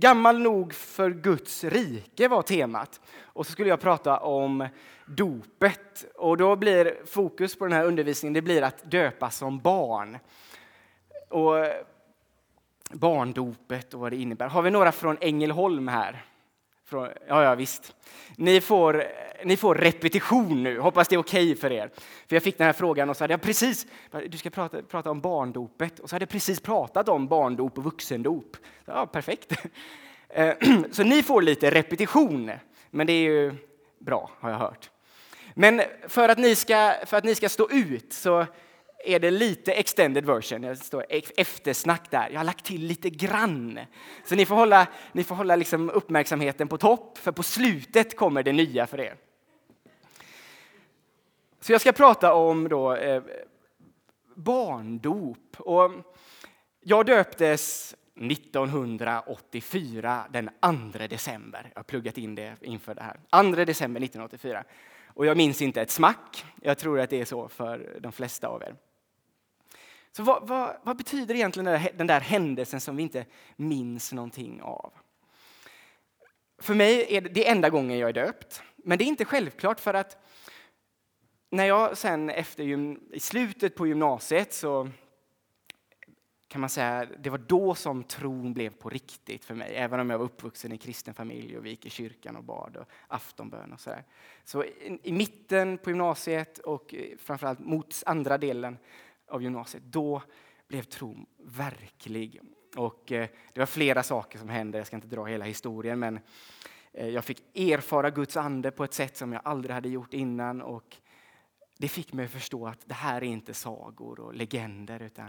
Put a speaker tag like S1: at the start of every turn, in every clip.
S1: Gammal nog för Guds rike var temat. Och så skulle jag prata om dopet. Och då blir fokus på den här undervisningen det blir att döpa som barn. Och barndopet och vad det innebär. Har vi några från Ängelholm här? Från, ja, ja, visst. Ni får, ni får repetition nu. Hoppas det är okej okay för er. För jag fick den här frågan och så hade jag precis, du ska prata, prata om barndopet. Och så hade jag precis pratat om barndop och vuxendop. Ja, perfekt. Eh, så ni får lite repetition. Men det är ju bra, har jag hört. Men för att ni ska, för att ni ska stå ut så är det lite extended version. Det står e- eftersnack där. Jag har lagt till lite grann. Så ni får hålla, ni får hålla liksom uppmärksamheten på topp, för på slutet kommer det nya för er. Så jag ska prata om då, eh, barndop. Och jag döptes 1984, den 2 december. Jag har pluggat in det inför det här. 2 december 1984. Och jag minns inte ett smack. Jag tror att det är så för de flesta av er. Så vad, vad, vad betyder egentligen den där, den där händelsen som vi inte minns någonting av? För mig är det, det enda gången jag är döpt. Men det är inte självklart för att när jag sen efter, i slutet på gymnasiet så kan man säga, det var då som tron blev på riktigt för mig. Även om jag var uppvuxen i kristen familj och vi gick i kyrkan och bad och aftonbön och sådär. Så i, i mitten på gymnasiet och eh, framförallt mot andra delen av gymnasiet, då blev tron verklig. Och eh, det var flera saker som hände, jag ska inte dra hela historien, men eh, jag fick erfara Guds ande på ett sätt som jag aldrig hade gjort innan. Och det fick mig att förstå att det här är inte sagor och legender, utan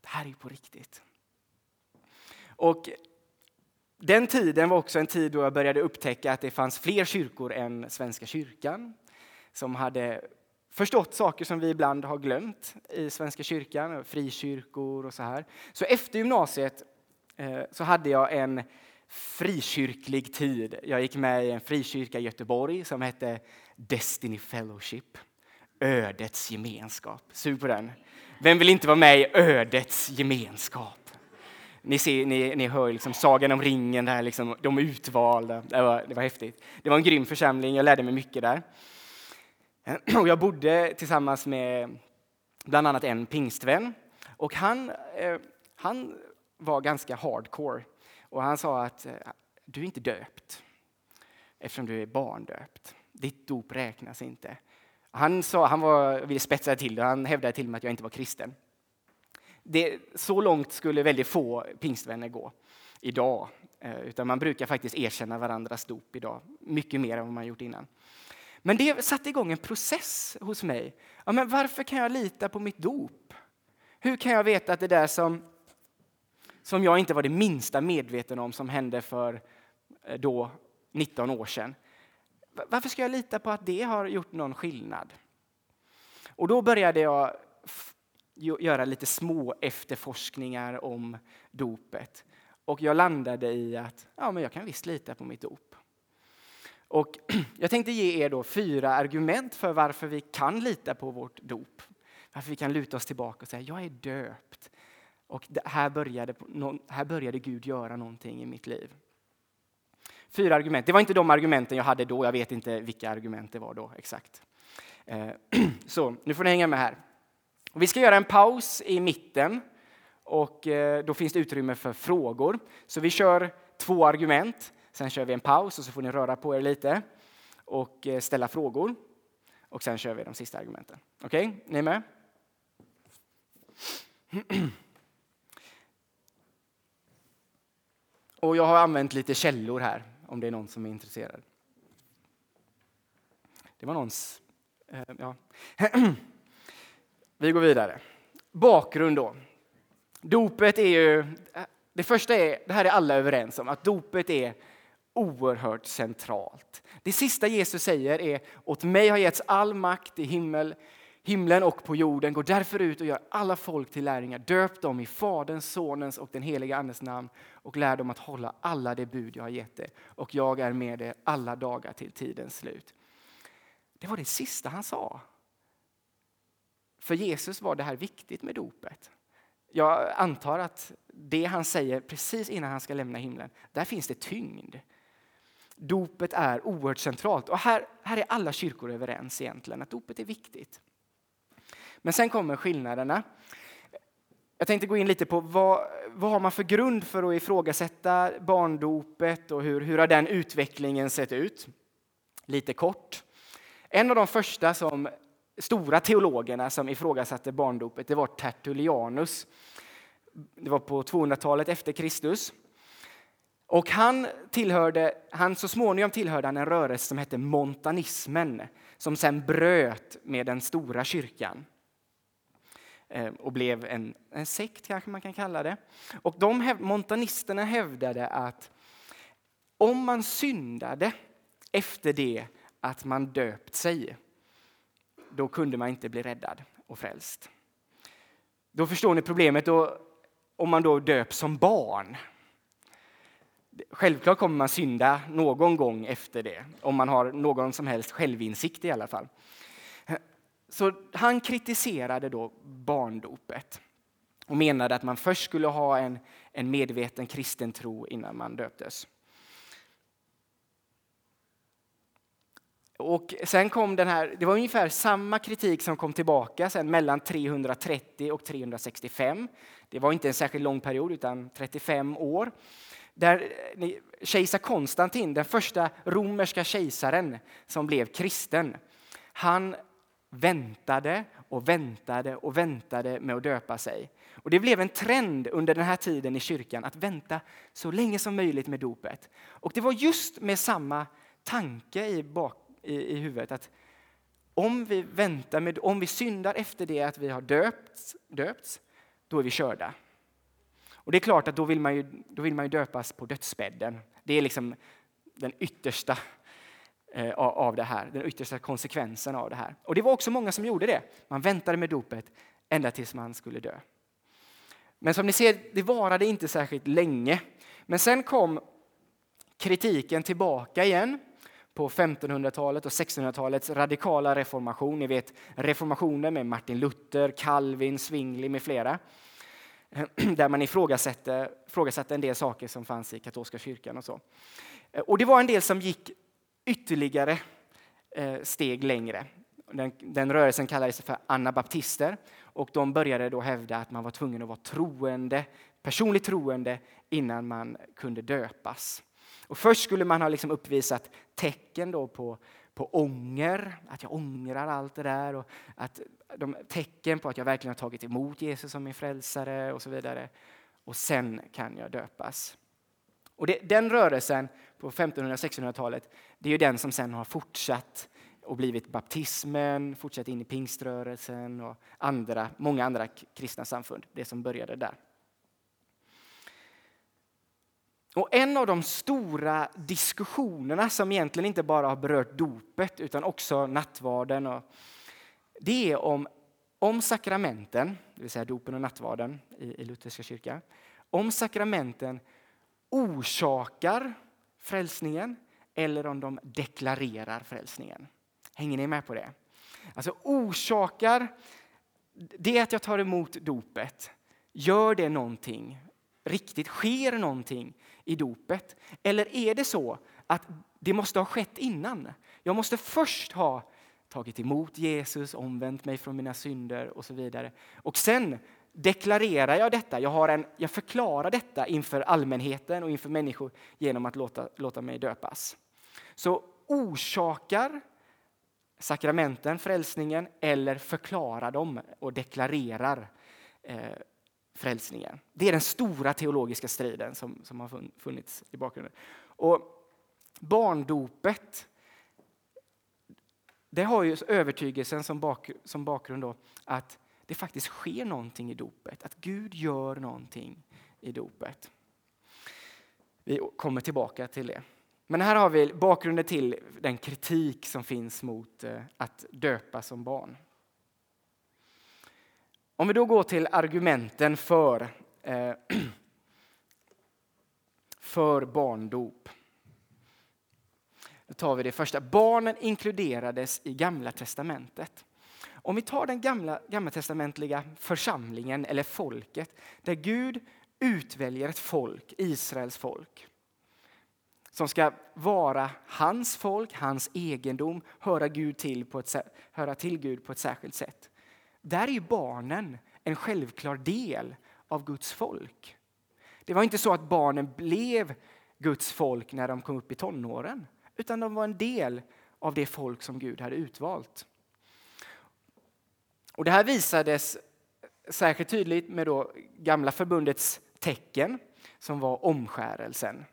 S1: det här är på riktigt. Och den tiden var också en tid då jag började upptäcka att det fanns fler kyrkor än Svenska kyrkan som hade förstått saker som vi ibland har glömt i Svenska kyrkan, frikyrkor och så här. Så efter gymnasiet eh, så hade jag en frikyrklig tid. Jag gick med i en frikyrka i Göteborg som hette Destiny Fellowship. Ödets gemenskap. Sug på den. Vem vill inte vara med i ödets gemenskap? Ni, ser, ni, ni hör liksom Sagan om ringen, där liksom, de utvalda. Det var, det var häftigt. Det var en grym församling, jag lärde mig mycket där. Och jag bodde tillsammans med bland annat en pingstvän. Och han, eh, han var ganska hardcore. Och han sa att eh, du är inte döpt eftersom du är barndöpt. Ditt dop räknas inte. Han, sa, han var, ville spetsa till det. Han hävdade till mig att jag inte var kristen. Det, så långt skulle väldigt få pingstvänner gå idag. Eh, utan man brukar faktiskt erkänna varandras dop idag. Mycket mer än vad man gjort innan. Men det satte igång en process hos mig. Ja, men varför kan jag lita på mitt dop? Hur kan jag veta att det där som, som jag inte var det minsta medveten om som hände för eh, då 19 år sedan. Varför ska jag lita på att det har gjort någon skillnad? Och då började jag göra lite små efterforskningar om dopet. Och jag landade i att ja, men jag kan visst lita på mitt dop. Och jag tänkte ge er då fyra argument för varför vi kan lita på vårt dop. Varför vi kan luta oss tillbaka och säga jag är döpt. Och här började, här började Gud göra någonting i mitt liv. Fyra argument. Det var inte de argumenten jag hade då. Jag vet inte vilka argument det var då exakt. Eh, så nu får ni hänga med här. Vi ska göra en paus i mitten och eh, då finns det utrymme för frågor. Så vi kör två argument. Sen kör vi en paus och så får ni röra på er lite och eh, ställa frågor. Och sen kör vi de sista argumenten. Okej, okay? ni är med? Och jag har använt lite källor här, om det är någon som är intresserad. Det var någons... Eh, ja. Vi går vidare. Bakgrund då. Dopet är ju... Eh, det första är, det här är alla överens om, att dopet är oerhört centralt. Det sista Jesus säger är åt mig har getts all makt i himmel, himlen och på jorden. Gå därför ut och gör alla folk till lärjungar. Döp dem i Faderns, Sonens och den helige Andes namn och lär dem att hålla alla de bud jag har gett er. Och jag är med er alla dagar till tidens slut. Det var det sista han sa. För Jesus var det här viktigt med dopet. jag antar att det han säger precis innan han ska lämna himlen, där finns det tyngd. Dopet är oerhört centralt och här, här är alla kyrkor överens egentligen att dopet är viktigt. Men sen kommer skillnaderna. Jag tänkte gå in lite på vad, vad har man för grund för att ifrågasätta barndopet och hur, hur har den utvecklingen sett ut? Lite kort. En av de första som, stora teologerna som ifrågasatte barndopet det var Tertullianus. Det var på 200-talet efter Kristus. Och han, tillhörde, han så småningom tillhörde han en rörelse som hette montanismen som sen bröt med den stora kyrkan eh, och blev en, en sekt, kanske man kan kalla det. Och de montanisterna hävdade att om man syndade efter det att man döpt sig, då kunde man inte bli räddad och frälst. Då förstår ni problemet. Då, om man då döps som barn. Självklart kommer man synda någon gång efter det, om man har någon som helst självinsikt i alla fall. Så han kritiserade då barndopet och menade att man först skulle ha en, en medveten kristen tro innan man döptes. Och sen kom den här, det var ungefär samma kritik som kom tillbaka sen mellan 330 och 365. Det var inte en särskilt lång period, utan 35 år. Där eh, kejsar Konstantin, den första romerska kejsaren som blev kristen, han väntade och väntade och väntade med att döpa sig. Och det blev en trend under den här tiden i kyrkan att vänta så länge som möjligt med dopet. Och det var just med samma tanke i, bak, i, i huvudet att om vi väntar med, om vi syndar efter det att vi har döpts, döpts då är vi körda. Och det är klart att då vill man ju, då vill man ju döpas på dödsbädden. Det är liksom den yttersta eh, av det här, den yttersta konsekvensen av det här. Och det var också många som gjorde det. Man väntade med dopet ända tills man skulle dö. Men som ni ser, det varade inte särskilt länge. Men sen kom kritiken tillbaka igen på 1500-talet och 1600-talets radikala reformation. Ni vet reformationen med Martin Luther, Calvin, Zwingli med flera. Där man ifrågasatte, ifrågasatte en del saker som fanns i katolska kyrkan och så. Eh, och det var en del som gick ytterligare eh, steg längre. Den, den rörelsen kallades för anabaptister och de började då hävda att man var tvungen att vara troende, personligt troende innan man kunde döpas. Och först skulle man ha liksom uppvisat tecken då på, på ånger, att jag ångrar allt det där och att de, tecken på att jag verkligen har tagit emot Jesus som min frälsare och så vidare. Och sen kan jag döpas. Och det, den rörelsen på 1500-1600-talet, det är ju den som sen har fortsatt och blivit baptismen, fortsatt in i pingströrelsen och andra, många andra kristna samfund, det som började där. Och en av de stora diskussionerna som egentligen inte bara har berört dopet utan också nattvarden och det är om, om sakramenten, det vill säga dopen och nattvarden i, i lutherska kyrkan, om sakramenten orsakar frälsningen eller om de deklarerar frälsningen. Hänger ni med på det? Alltså orsakar, det att jag tar emot dopet, gör det någonting riktigt? Sker någonting i dopet? Eller är det så att det måste ha skett innan? Jag måste först ha tagit emot Jesus, omvänt mig från mina synder och så vidare. Och sen deklarerar jag detta, jag, har en, jag förklarar detta inför allmänheten och inför människor genom att låta, låta mig döpas. Så orsakar sakramenten frälsningen eller förklarar dem och deklarerar eh, frälsningen. Det är den stora teologiska striden som, som har funnits i bakgrunden. Och barndopet det har ju övertygelsen som, bak, som bakgrund då, att det faktiskt sker någonting i dopet, att Gud gör någonting i dopet. Vi kommer tillbaka till det. Men här har vi bakgrunden till den kritik som finns mot eh, att döpa som barn. Om vi då går till argumenten för, eh, för barndop. Då tar vi det första. Barnen inkluderades i Gamla testamentet. Om vi tar den gamla, gammaltestamentliga församlingen eller folket där Gud utväljer ett folk, Israels folk som ska vara hans folk, hans egendom, höra, Gud till på ett, höra till Gud på ett särskilt sätt. Där är ju barnen en självklar del av Guds folk. Det var inte så att barnen blev Guds folk när de kom upp i tonåren, utan de var en del av det folk som Gud hade utvalt. Och det här visades särskilt tydligt med då gamla förbundets tecken som var omskärelsen.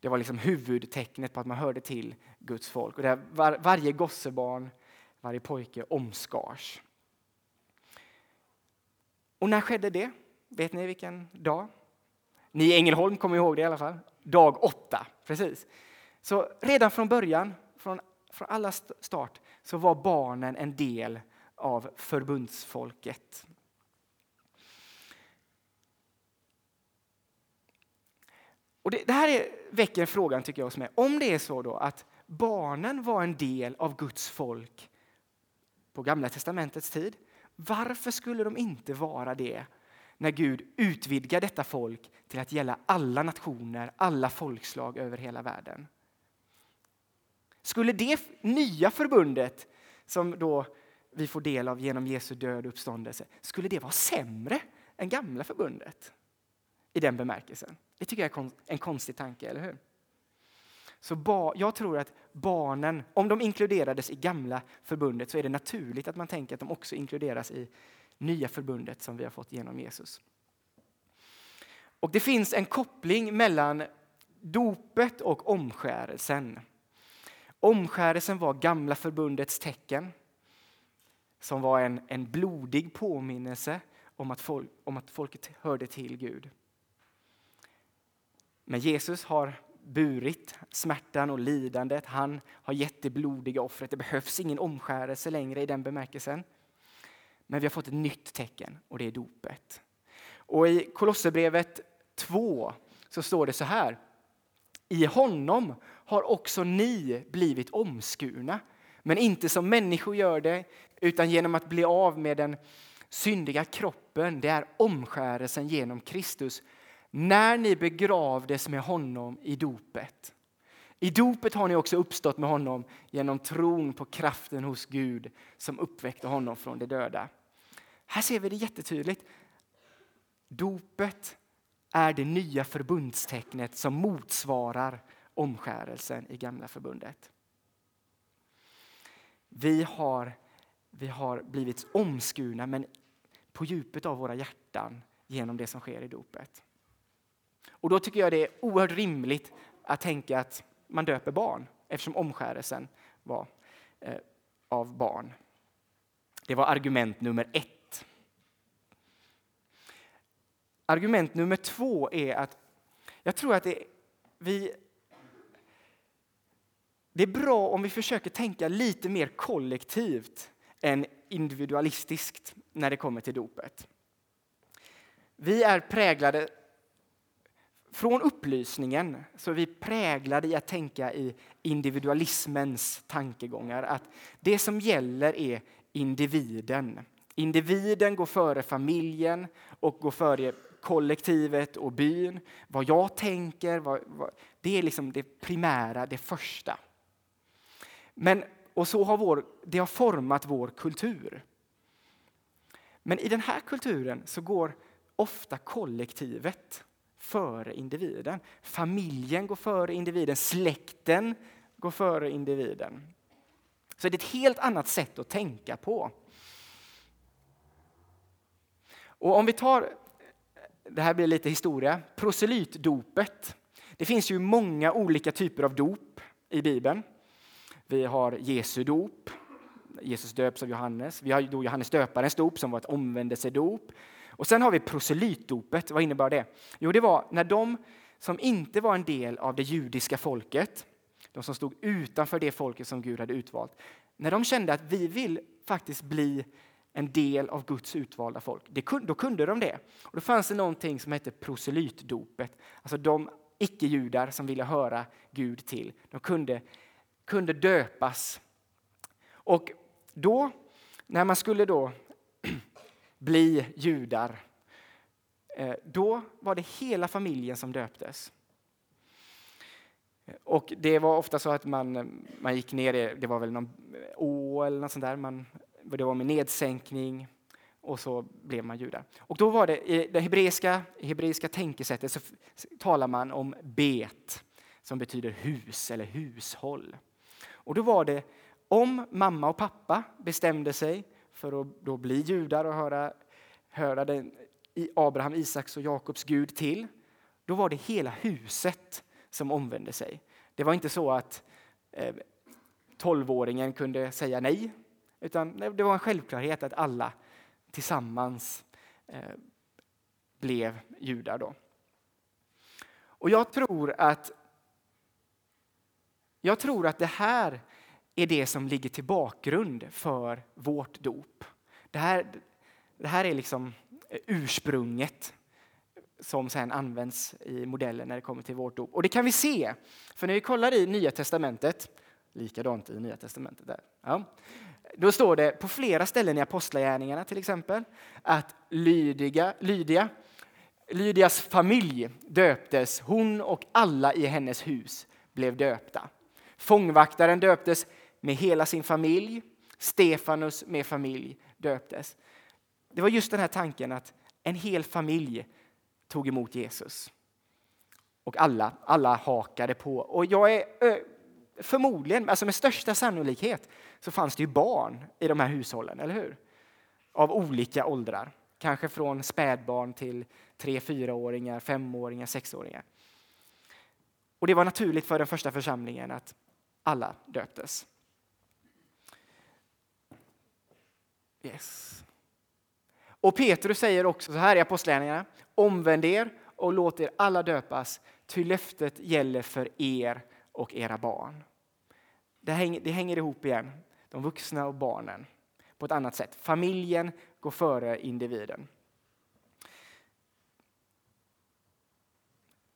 S1: Det var liksom huvudtecknet på att man hörde till Guds folk. Och var, varje gossebarn, varje pojke omskars. Och när skedde det? Vet ni vilken dag? Ni i Ängelholm kommer ihåg det i alla fall. Dag åtta, precis. Så redan från början, från, från alla start, så var barnen en del av förbundsfolket. Och det, det här är, väcker frågan tycker jag hos mig. Om det är så då att barnen var en del av Guds folk på Gamla testamentets tid, varför skulle de inte vara det när Gud utvidgar detta folk till att gälla alla nationer, alla folkslag över hela världen? Skulle det nya förbundet som då vi får del av genom Jesu död och uppståndelse, skulle det vara sämre än gamla förbundet? I den bemärkelsen. Det tycker jag är en konstig tanke, eller hur? Så jag tror att barnen, om de inkluderades i gamla förbundet så är det naturligt att man tänker att de också inkluderas i nya förbundet som vi har fått genom Jesus. Och Det finns en koppling mellan dopet och omskärelsen. Omskärelsen var gamla förbundets tecken som var en, en blodig påminnelse om att, folk, om att folket hörde till Gud. Men Jesus har burit smärtan och lidandet. Han har gett det blodiga offret. Det behövs ingen omskärelse längre i den bemärkelsen. Men vi har fått ett nytt tecken och det är dopet. Och i Kolosserbrevet 2 så står det så här. I honom har också ni blivit omskurna, men inte som människor gör det, utan genom att bli av med den syndiga kroppen. Det är omskärelsen genom Kristus när ni begravdes med honom i dopet. I dopet har ni också uppstått med honom genom tron på kraften hos Gud som uppväckte honom från de döda. Här ser vi det jättetydligt. Dopet är det nya förbundstecknet som motsvarar omskärelsen i gamla förbundet. Vi har, vi har blivit omskurna men på djupet av våra hjärtan genom det som sker i dopet. Och då tycker jag det är oerhört rimligt att tänka att man döper barn eftersom omskärelsen var eh, av barn. Det var argument nummer ett. Argument nummer två är att jag tror att det, vi, det är bra om vi försöker tänka lite mer kollektivt än individualistiskt när det kommer till dopet. Vi är präglade från upplysningen så är vi präglade i att tänka i individualismens tankegångar. Att det som gäller är individen. Individen går före familjen och går före kollektivet och byn. Vad jag tänker, vad, vad, det är liksom det primära, det första. Men, och så har vår, det har format vår kultur. Men i den här kulturen så går ofta kollektivet före individen. Familjen går före individen, släkten går före individen. Så det är ett helt annat sätt att tänka på. Och om vi tar, det här blir lite historia, proselytdopet. Det finns ju många olika typer av dop i Bibeln. Vi har Jesu dop, Jesus döps av Johannes. Vi har då Johannes döparens dop som var ett omvändelsedop. Och sen har vi proselytdopet. Vad innebar det? Jo, det var när de som inte var en del av det judiska folket, de som stod utanför det folket som Gud hade utvalt, när de kände att vi vill faktiskt bli en del av Guds utvalda folk, det, då kunde de det. Och då fanns det någonting som hette proselytdopet, alltså de icke-judar som ville höra Gud till. De kunde, kunde döpas. Och då när man skulle då bli judar, eh, då var det hela familjen som döptes. Och det var ofta så att man, man gick ner, det var väl någon å eller något sånt där, man, det var med nedsänkning och så blev man judar. Och då var det i det hebreiska, hebreiska tänkesättet så talar man om bet som betyder hus eller hushåll. Och då var det om mamma och pappa bestämde sig för att då bli judar och höra, höra den, Abraham, Isaks och Jakobs Gud till, då var det hela huset som omvände sig. Det var inte så att eh, tolvåringen kunde säga nej, utan det var en självklarhet att alla tillsammans eh, blev judar. Då. Och jag tror att jag tror att det här är det som ligger till bakgrund för vårt dop. Det här, det här är liksom ursprunget som sen används i modellen när det kommer till vårt dop. Och det kan vi se, för när vi kollar i Nya Testamentet, likadant i Nya Testamentet där, ja, då står det på flera ställen i Apostlagärningarna till exempel att Lydia, Lydia, Lydias familj döptes, hon och alla i hennes hus blev döpta. Fångvaktaren döptes med hela sin familj. Stefanus med familj döptes. Det var just den här tanken att en hel familj tog emot Jesus. Och alla, alla hakade på. Och jag är förmodligen, alltså med största sannolikhet, så fanns det ju barn i de här hushållen, eller hur? Av olika åldrar. Kanske från spädbarn till tre, fyraåringar, femåringar, sexåringar. Och det var naturligt för den första församlingen att alla döptes. Yes. Och Petrus säger också så här i Apostlagärningarna. Omvänd er och låt er alla döpas, ty löftet gäller för er och era barn. Det hänger, det hänger ihop igen, de vuxna och barnen, på ett annat sätt. Familjen går före individen.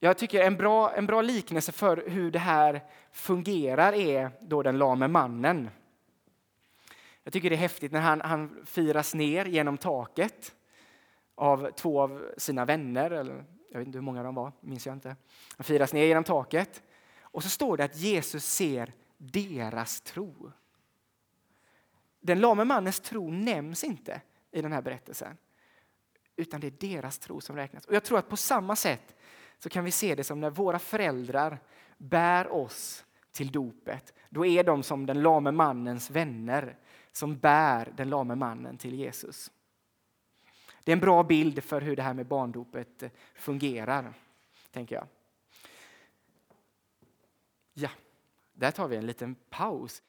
S1: Jag tycker en bra, en bra liknelse för hur det här fungerar är då den lame mannen. Jag tycker det är häftigt när han, han firas ner genom taket av två av sina vänner, eller jag vet inte hur många de var, minns jag inte. Han firas ner genom taket och så står det att Jesus ser deras tro. Den lame mannens tro nämns inte i den här berättelsen, utan det är deras tro som räknas. Och Jag tror att på samma sätt så kan vi se det som när våra föräldrar bär oss till dopet. Då är de som den lame mannens vänner som bär den lame mannen till Jesus. Det är en bra bild för hur det här med barndopet fungerar, tänker jag. Ja, där tar vi en liten paus.